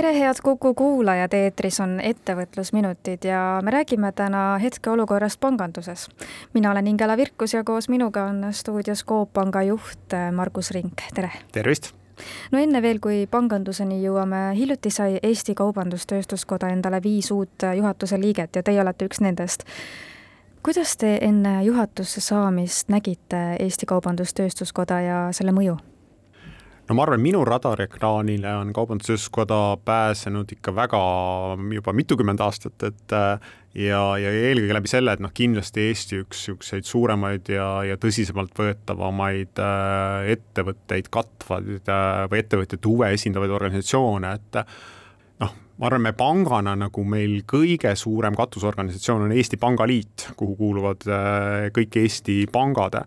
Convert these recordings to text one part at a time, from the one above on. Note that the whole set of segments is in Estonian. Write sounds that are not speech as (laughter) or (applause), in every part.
tere, head Kuku kuulajad, eetris on Ettevõtlusminutid ja me räägime täna hetkeolukorrast panganduses. mina olen Ingela Virkus ja koos minuga on stuudios Coop Panga juht Margus Rink, tere! tervist! no enne veel, kui panganduseni jõuame, hiljuti sai Eesti Kaubandus-Tööstuskoda endale viis uut juhatuse liiget ja teie olete üks nendest. kuidas te enne juhatusse saamist nägite Eesti Kaubandus-Tööstuskoda ja selle mõju? No ma arvan, minu radariekraanile on Kaubandus-Tööstuskoda pääsenud ikka väga juba mitukümmend aastat, et äh, ja, ja eelkõige läbi selle, et noh, kindlasti Eesti üks niisuguseid suuremaid ja, ja tõsisemalt võetavamaid äh, ettevõtteid katvaid äh, või ettevõtjate huve esindavaid organisatsioone, et ma arvan, me pangana nagu meil kõige suurem katusorganisatsioon on Eesti Pangaliit, kuhu kuuluvad kõik Eesti pangad.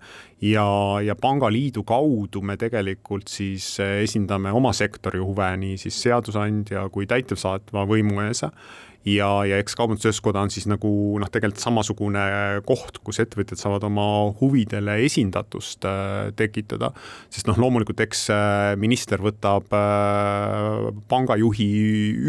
Ja, ja Pangaliidu kaudu me tegelikult siis esindame oma sektori huve nii siis seadusandja kui täitevsaatva võimu ees ja, ja eks Kaubandus-Tööstuskoda on siis nagu noh, tegelikult samasugune koht, kus ettevõtjad saavad oma huvidele esindatust äh, tekitada, sest noh, loomulikult eks äh, minister võtab äh, pangajuhi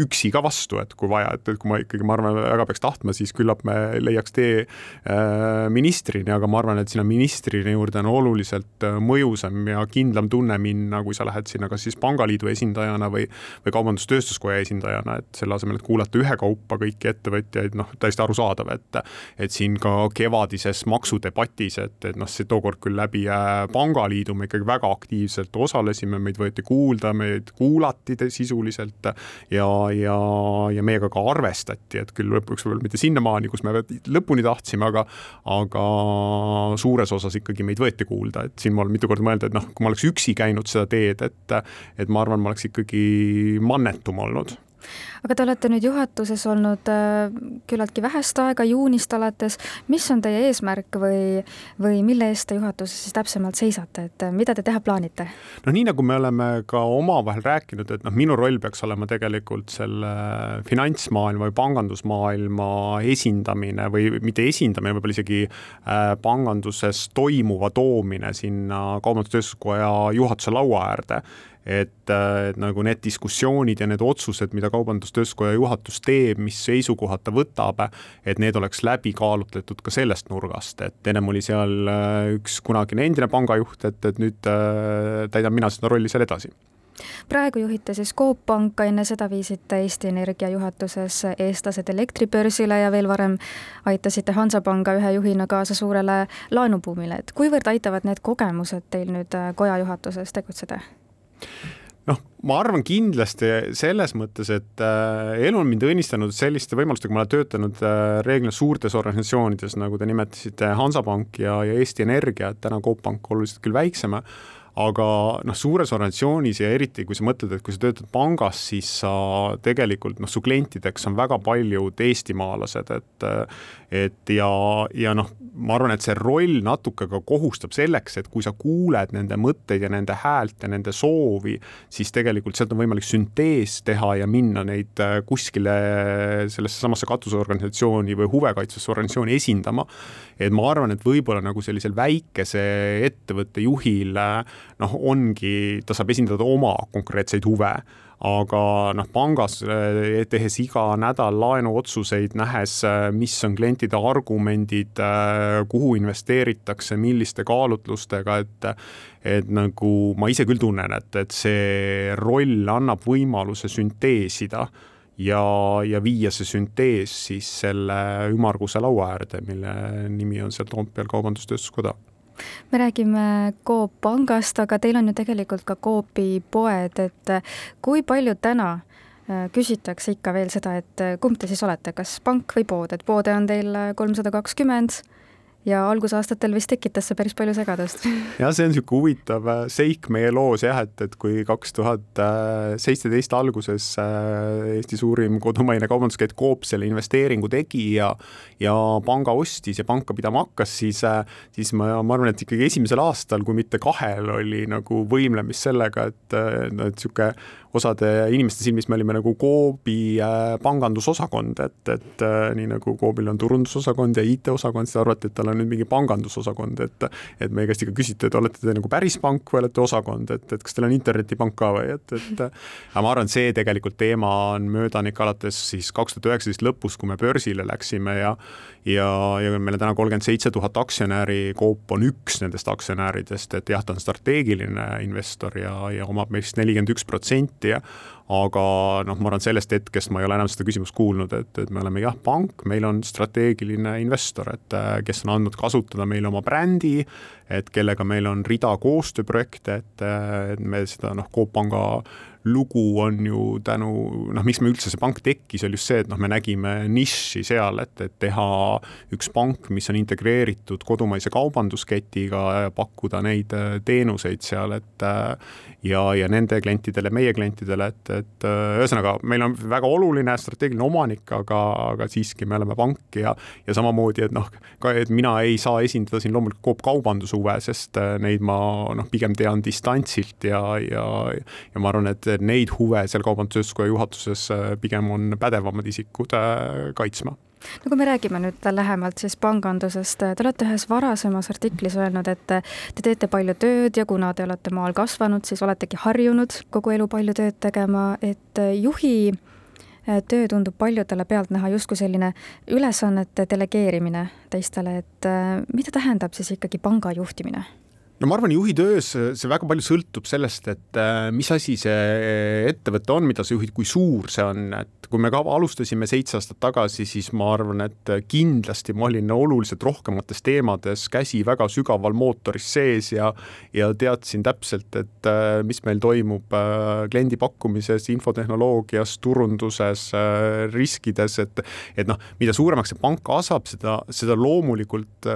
üksi ka vastu, et kui vaja, et, et kui ma ikkagi, ma arvan, väga peaks tahtma, siis küllap me leiaks tee äh, ministrini, aga ma arvan, et sinna ministrini juurde on oluliselt äh, mõjusam ja kindlam tunne minna, kui sa lähed sinna kas siis pangaliidu esindajana või, või Kaubandus-Tööstuskoja esindajana, et selle asemel, et kuulata ühekaupa Euroopa kõiki ettevõtjaid, noh, täiesti arusaadav, et et siin ka kevadises maksudebatis, et, et noh, see tookord küll läbi äh, Pangaliidu me ikkagi väga aktiivselt osalesime, meid võeti kuulda, meid kuulati sisuliselt ja, ja, ja meiega ka arvestati, et küll lõpuks võib-olla mitte sinnamaani, kus me lõpuni tahtsime, aga aga suures osas ikkagi meid võeti kuulda, et siin ma olen mitu korda mõelnud, et noh, kui ma oleks üksi käinud seda teed, et et ma arvan, ma oleks ikkagi mannetum olnud aga te olete nüüd juhatuses olnud äh, küllaltki vähest aega, juunist alates. mis on teie eesmärk või, või mille eest te juhatuses siis täpsemalt seisate, et äh, mida te teha plaanite? no nii, nagu me oleme ka omavahel rääkinud, et noh, minu roll peaks olema tegelikult selle finantsmaailma või pangandusmaailma esindamine või mitte esindamine, võib-olla isegi äh, panganduses toimuva toomine sinna Kaubandus-Tööstuskoja juhatuse laua äärde et, äh, et nagu need diskussioonid ja need otsused, mida Kaubandus-Tööstuskoja juhatus teeb, mis seisukohad ta võtab, et need oleks läbi kaalutletud ka sellest nurgast, et ennem oli seal äh, üks kunagine endine pangajuht, et, et nüüd äh, täidan mina seda rolli seal edasi. Praegu juhite siis Coop Panka, enne seda viisite Eesti Energia juhatuses eestlased elektribörsile ja veel varem aitasite Hansapanga ühe juhina kaasa suurele laenubuumile, et kuivõrd aitavad need kogemused teil nüüd koja juhatuses tegutseda? Noh, ma arvan kindlasti selles mõttes, et äh, elu on mind õnnistanud selliste võimalustega, ma olen töötanud äh, reeglina suurtes organisatsioonides, nagu te nimetasite, Hansapank ja, ja Eesti Energia, et täna Coop Pank oluliselt küll väiksema, aga noh, suures organisatsioonis ja eriti, kui sa mõtled, et kui sa töötad pangas, siis sa tegelikult noh, su klientideks on väga paljud eestimaalased, et et ja, ja noh, ma arvan, et see roll natuke ka kohustab selleks, et kui sa kuuled nende mõtteid ja nende häält ja nende soovi, siis tegelikult sealt on võimalik süntees teha ja minna neid äh, kuskile sellesse samasse katusorganisatsiooni või huve kaitsvasse organisatsiooni esindama. et ma arvan, et võib-olla nagu sellisel väikese ettevõtte juhil noh, ongi, ta saab esindada oma konkreetseid huve aga noh, pangas eh, tehes iga nädal laenuotsuseid, nähes, eh, mis on klientide argumendid, eh, kuhu investeeritakse, milliste kaalutlustega, et et nagu ma ise küll tunnen, et, et see roll annab võimaluse sünteesida ja, ja viia see süntees siis selle ümmarguse laua äärde, mille nimi on seal Toompeal Kaubandus-Tööstuskoda me räägime Coop pangast, aga teil on ju tegelikult ka Coopi poed, et kui palju täna äh, küsitakse ikka veel seda, et äh, kumb te siis olete, kas pank või pood, et poode on teil kolmsada kakskümmend ja algusaastatel vist tekitas see päris palju segadust. (laughs) jah, see on niisugune huvitav äh, seik meie loos jah, et, et kui kaks tuhat seitseteist alguses äh, Eesti suurim kodumaine kaubanduskett Coop selle investeeringu tegi ja ja panga ostis ja panka pidama hakkas, siis, äh, siis ma, ma arvan, et ikkagi esimesel aastal, kui mitte kahel, oli nagu võimlemist sellega, et no et niisugune osade inimeste silmis me olime nagu Coopi äh, pangandusosakond, et, et äh, nii nagu Coobil on turundusosakond ja IT-osakond, siis arvati, et tal on nüüd mingi pangandusosakond, et et meie käest ikka küsiti, et olete te nagu päris pank või olete osakond, et, et kas teil on internetipank ka või et, et aga ma arvan, see tegelikult teema on möödanik alates siis kaks tuhat üheksateist lõpus, kui me börsile läksime ja ja, ja meil on täna kolmkümmend seitse tuhat aktsionäri, Coop on üks nendest aktsionäridest, et jah, ta on strateegiline investor ja, ja omab meist nelikümmend üks protsenti ja aga noh, ma arvan, sellest hetkest ma ei ole enam seda küsimust kuulnud, et, et me oleme jah, pank, meil on strateegiline investor, et kes on andnud kasutada meile oma brändi, et kellega meil on rida koostööprojekte, et, et me seda noh, Coop Panga lugu on ju tänu, noh, miks me üldse see pank tekkis, oli just see, et noh, me nägime nišši seal, et, et teha üks pank, mis on integreeritud kodumaise kaubandusketiga ja pakkuda neid äh, teenuseid seal, et äh, ja, ja nende klientidele, meie klientidele, et, et äh, ühesõnaga, meil on väga oluline strateegiline omanik, aga, aga siiski me oleme pank ja, ja samamoodi, et noh, ka, et mina ei saa esindada siin loomulikult Coop kaubandushuve, sest neid ma noh, pigem tean distantsilt ja, ja, ja ma arvan, et neid huve seal Kaubandus-Tööstuskoja juhatuses äh, pigem on pädevamad isikud äh, kaitsma no kui me räägime nüüd lähemalt siis pangandusest, te olete ühes varasemas artiklis öelnud, et te teete palju tööd ja kuna te olete maal kasvanud, siis oletegi harjunud kogu elu palju tööd tegema, et juhi äh, töö tundub paljudele pealtnäha justkui selline ülesannete delegeerimine teistele, et mida tähendab siis ikkagi panga juhtimine? No ma arvan, juhi töös see väga palju sõltub sellest, et äh, mis asi see ettevõte on, mida sa juhid, kui suur see on, et kui me ka alustasime seitse aastat tagasi, siis ma arvan, et kindlasti ma olin oluliselt rohkemates teemades käsi väga sügaval mootoris sees ja ja teadsin täpselt, et äh, mis meil toimub äh, kliendi pakkumises, infotehnoloogias, turunduses, riskides, et et noh, mida suuremaks see pank kasvab, seda, seda loomulikult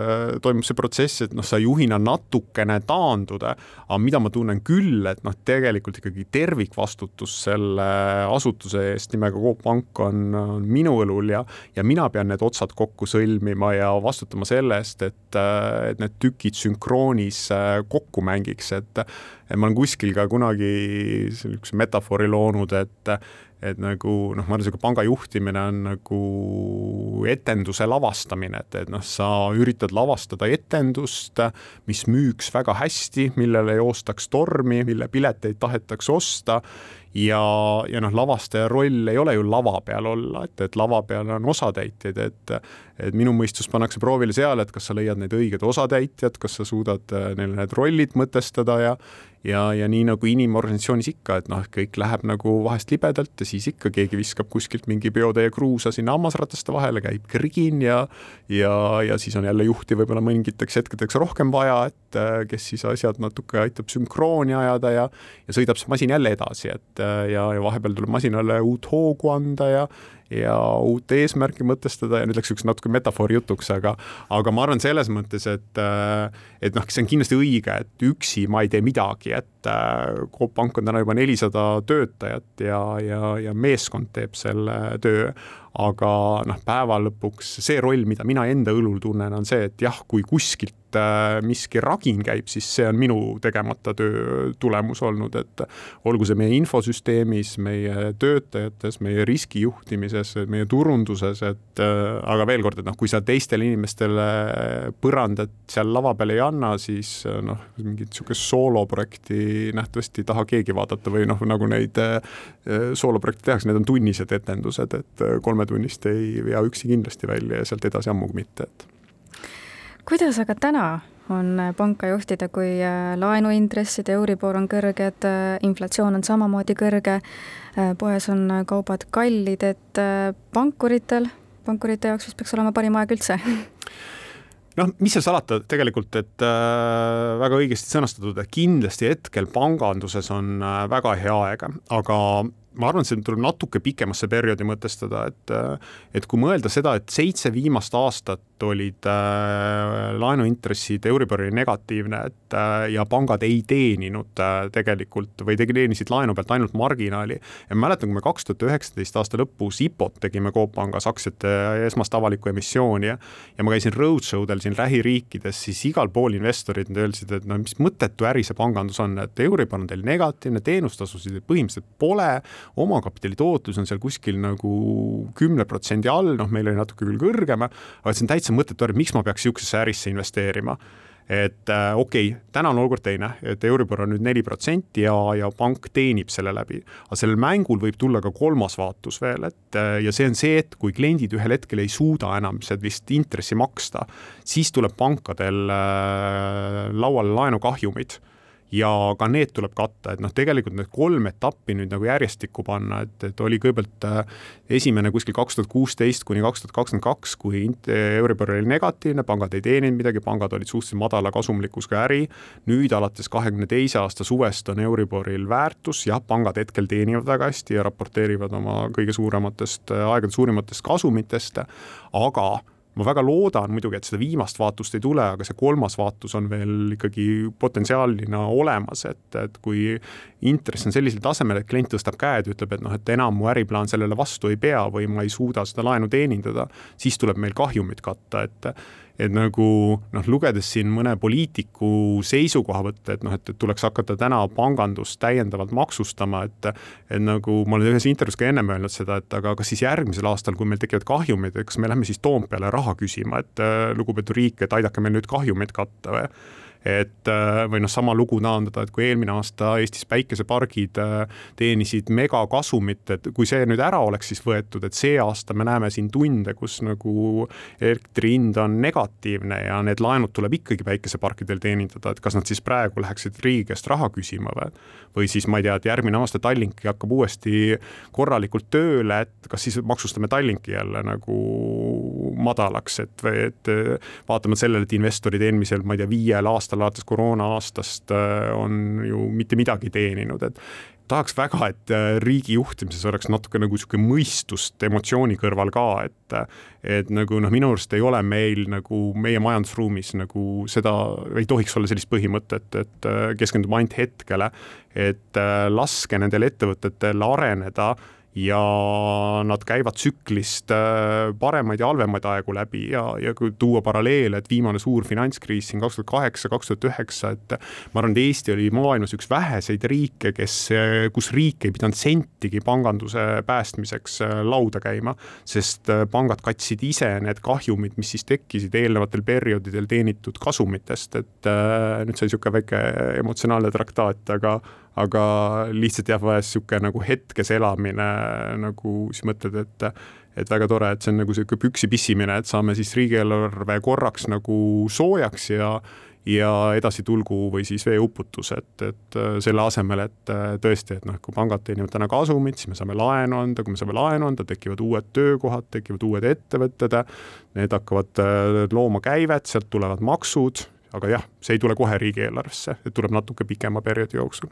toimub see protsess, et noh, sa juhina natukene natukene taanduda, aga mida ma tunnen küll, et noh, tegelikult ikkagi tervikvastutus selle asutuse eest nimega Coop Pank on, on minu õlul ja, ja mina pean need otsad kokku sõlmima ja vastutama selle eest, et, et need tükid sünkroonis äh, kokku mängiks, et et ma olen kuskil ka kunagi niisuguse metafoori loonud, et et nagu noh, ma arvan, niisugune panga juhtimine on nagu etenduse lavastamine, et, et noh, sa üritad lavastada etendust, mis müüks väga hästi, millele joostaks tormi, mille pileteid tahetakse osta ja, ja noh, lavastaja roll ei ole ju lava peal olla, et, et lava peal on osatäitjaid, et et minu mõistus pannakse proovile seal, et kas sa leiad need õiged osatäitjad, kas sa suudad neile need rollid mõtestada ja ja, ja nii nagu inimorganisatsioonis ikka, et noh, kõik läheb nagu vahest libedalt ja siis ikka keegi viskab kuskilt mingi peotäie kruusa sinna hammasrataste vahele, käib krigin ja ja, ja siis on jälle juhti võib-olla mingiteks hetkedeks rohkem vaja, et äh, kes siis asjad natuke aitab sünkrooni ajada ja ja sõidab see masin jälle edasi, et äh, ja, ja vahepeal tuleb masinale uut hoogu anda ja ja uut eesmärki mõtestada ja nüüd läks üks natuke metafoori jutuks, aga aga ma arvan selles mõttes, et et noh, see on kindlasti õige, et üksi ma ei tee midagi, et Coop Pank on täna juba nelisada töötajat ja, ja, ja meeskond teeb selle töö, aga noh, päeva lõpuks see roll, mida mina enda õlul tunnen, on see, et jah, kui kuskilt Äh, miski ragin käib, siis see on minu tegemata töö tulemus olnud, et olgu see meie infosüsteemis, meie töötajates, meie riskijuhtimises, meie turunduses, et äh, aga veel kord, et noh, kui sa teistele inimestele põrandat seal lava peal ei anna, siis äh, noh, mingit niisugust sooloprojekti nähtavasti ei taha keegi vaadata või noh, nagu neid sooloprojekte tehakse, need on tunnised etendused, et kolmetunnist ei vea üksi kindlasti välja ja sealt edasi ammugi mitte, et. Kuidas aga täna on panka juhtida, kui äh, laenuintressid, Euribor on kõrged, äh, inflatsioon on samamoodi kõrge, äh, poes on kaubad kallid, et pankuritel, pankurite jaoks vist peaks olema parim aeg üldse. (laughs) Noh, mis seal salata, tegelikult, et äh, väga õigesti sõnastatud, et kindlasti hetkel panganduses on äh, väga hea aeg, aga ma arvan, et see tuleb natuke pikemasse perioodi mõtestada, et et kui mõelda seda, et seitse viimast aastat olid äh, laenuintressid Euribori negatiivne, et äh, ja pangad ei teeninud äh, tegelikult või tegi, teenisid laenu pealt ainult marginaali. ja ma mäletan, kui me kaks tuhat üheksateist aasta lõpus IPO-t tegime Coop Pangas aktsiate esmast avalikku emissiooni ja ja ma käisin roadshow del siin lähiriikides, siis igal pool investorid öelsid, et no mis mõttetu äri see pangandus on, et Euribor on teil negatiivne, teenustasusid põhimõtteliselt pole, omakapitali tootlus on seal kuskil nagu kümne protsendi all, noh, meil oli natuke küll kõrgem, aga see on täitsa mõttetu äri, miks ma peaks niisugusesse ärisse investeerima et äh, okei okay,, täna on olukord teine, et Euribor on nüüd neli protsenti ja, ja pank teenib selle läbi. aga sellel mängul võib tulla ka kolmas vaatus veel, et äh, ja see on see, et kui kliendid ühel hetkel ei suuda enam sellist intressi maksta, siis tuleb pankadel äh, lauale laenukahjumid ja ka need tuleb katta, et noh, tegelikult need kolm etappi nüüd nagu järjestikku panna, et, et oli kõigepealt äh, esimene kuskil kaks tuhat kuusteist kuni kaks tuhat kakskümmend kaks, kui Euribor oli negatiivne, pangad ei teeninud midagi, pangad olid suhteliselt madala kasumlikkusega äri. nüüd alates kahekümne teise aasta suvest on Euriboril väärtus, jah, pangad hetkel teenivad väga hästi ja raporteerivad oma kõige suurematest, aegade suurimatest kasumitest, aga ma väga loodan muidugi, et seda viimast vaatust ei tule, aga see kolmas vaatus on veel ikkagi potentsiaalina olemas, et, et kui intress on sellisel tasemel, et klient tõstab käed, ütleb, et noh, et enam mu äriplaan sellele vastu ei pea või ma ei suuda seda laenu teenindada, siis tuleb meil kahjumit katta, et et nagu noh, lugedes siin mõne poliitiku seisukohavõtte, et noh, et, tuleks hakata täna pangandust täiendavalt maksustama, et et nagu ma olen ühes intervjuus ka ennem öelnud seda, et aga kas siis järgmisel aastal, kui meil tekivad kahjumid, kas me lähme siis Toompeale raha küsima, et lugupeetud riik, et aidake meil nüüd kahjumeid katta või et äh, või noh, sama lugu taandada, et kui eelmine aasta Eestis päikesepargid äh, teenisid megakasumit, et kui see nüüd ära oleks siis võetud, et see aasta me näeme siin tunde, kus nagu elektri hind on negatiivne ja need laenud tuleb ikkagi päikeseparkidel teenindada, et kas nad siis praegu läheksid riigi käest raha küsima või või siis ma ei tea, et järgmine aasta Tallinki hakkab uuesti korralikult tööle, et kas siis maksustame Tallinki jälle nagu madalaks, et, et vaatamata sellele, et investorid eelmisel, ma ei tea, viiel aastal aastal alates koroona aastast äh, on ju mitte midagi teeninud, et tahaks väga, et äh, riigi juhtimises oleks natuke nagu niisugune mõistust emotsiooni kõrval ka, et et nagu noh, minu arust ei ole meil nagu meie majandusruumis nagu seda, ei tohiks olla sellist põhimõtet, et äh, keskendume ainult hetkele, et laske nendel ettevõtetel areneda ja nad käivad tsüklist äh, paremaid ja halvemaid aegu läbi ja, ja kui tuua paralleele, et viimane suur finantskriis siin kaks tuhat kaheksa, kaks tuhat üheksa, et ma arvan, et Eesti oli maailmas üks väheseid riike, kes, kus riik ei pidanud sentigi panganduse päästmiseks äh, lauda käima, sest äh, pangad katsid ise need kahjumid, mis siis tekkisid eelnevatel perioodidel teenitud kasumitest, et nüüd sai niisugune väike emotsionaalne traktaat, aga aga lihtsalt jah, vahest niisugune nagu hetkes elamine nagu siis mõtled, et et väga tore, et see on nagu niisugune püksi pissimine, et saame siis riigieelarve korraks nagu soojaks ja ja edasi tulgu või siis veeuputus, et, et selle asemel, et tõesti, et noh, kui pangad teenivad täna kasumit, siis me saame laenu anda, kui me saame laenu anda, tekivad uued töökohad, tekivad uued ettevõtted, need hakkavad looma käivet, sealt tulevad maksud, aga jah, see ei tule kohe riigieelarvesse, tuleb natuke pikema perioodi jooksul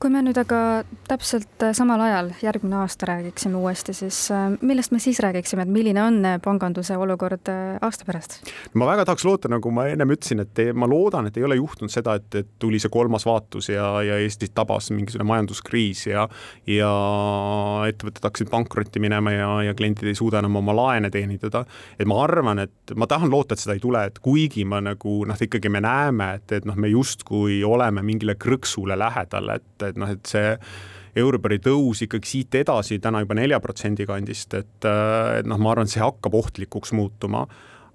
kui me nüüd aga täpselt äh, samal ajal järgmine aasta räägiksime uuesti, siis äh, millest me siis räägiksime, et milline on äh, panganduse olukord aasta pärast? ma väga tahaks loota, nagu ma ennem ütlesin, et ma loodan, et ei ole juhtunud seda, et, et tuli see kolmas vaatus ja, ja Eestit tabas mingisugune majanduskriis ja ja ettevõtted hakkasid pankrotti minema ja, ja kliendid ei suuda enam oma laene teenindada. et ma arvan, et ma tahan loota, et seda ei tule, et kuigi ma nagu noh, ikkagi me näeme, et, et noh, me justkui oleme mingile krõksule lähedal, et et noh, et see Euribori tõus ikkagi siit edasi täna juba nelja protsendi kandist, et, et noh, ma arvan, et see hakkab ohtlikuks muutuma.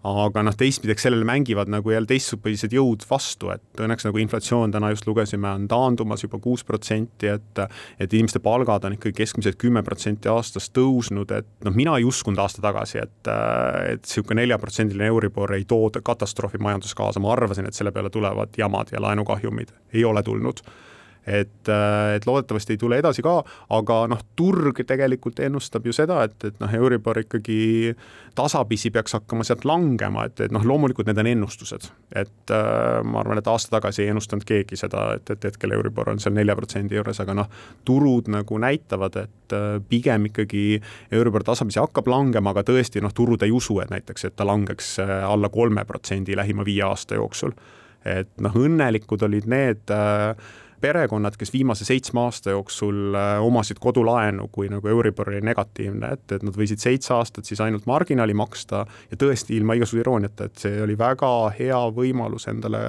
Aga noh, teistpidi, eks sellele mängivad nagu jälle teistsugused jõud vastu, et õnneks nagu inflatsioon täna just lugesime, on taandumas juba kuus protsenti, et et inimeste palgad on ikkagi keskmiselt kümme protsenti aastas tõusnud, et noh, mina ei uskunud aasta tagasi, et et niisugune neljaprotsendiline Euribor ei too katastroofi majanduses kaasa, ma arvasin, et selle peale tulevad jamad ja laenukahjumid, ei ole tulnud et, äh, et loodetavasti ei tule edasi ka, aga noh, turg tegelikult ennustab ju seda, et, et noh, Euribor ikkagi tasapisi peaks hakkama sealt langema, et, et noh, loomulikult need on ennustused. et äh, ma arvan, et aasta tagasi ei ennustanud keegi seda, et, et hetkel Euribor on seal nelja protsendi juures, aga noh, turud nagu näitavad, et äh, pigem ikkagi Euribor tasapisi hakkab langema, aga tõesti noh, turud ei usu, et näiteks, et ta langeks alla kolme protsendi lähima viie aasta jooksul. et noh, õnnelikud olid need äh, perekonnad, kes viimase seitsme aasta jooksul äh, omasid kodulaenu, kui nagu Euribor oli negatiivne, et, et nad võisid seitse aastat siis ainult marginaali maksta ja tõesti ilma igasuguse irooniata, et see oli väga hea võimalus endale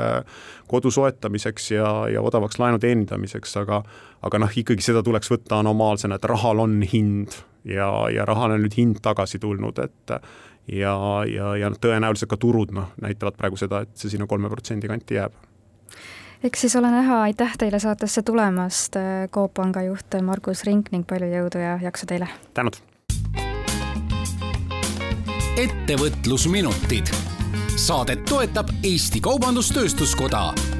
kodu soetamiseks ja, ja odavaks laenu teenindamiseks, aga aga noh, ikkagi seda tuleks võtta anomaalsena, et rahal on hind ja, ja rahal on nüüd hind tagasi tulnud, et ja, ja, ja tõenäoliselt ka turud noh, näitavad praegu seda, et see sinna kolme protsendi kanti jääb eks siis ole näha, aitäh teile saatesse tulemast, äh, Coop Panga juht Margus Rink ning palju jõudu ja jaksu teile! tänud! ettevõtlusminutid. saadet toetab Eesti Kaubandus-Tööstuskoda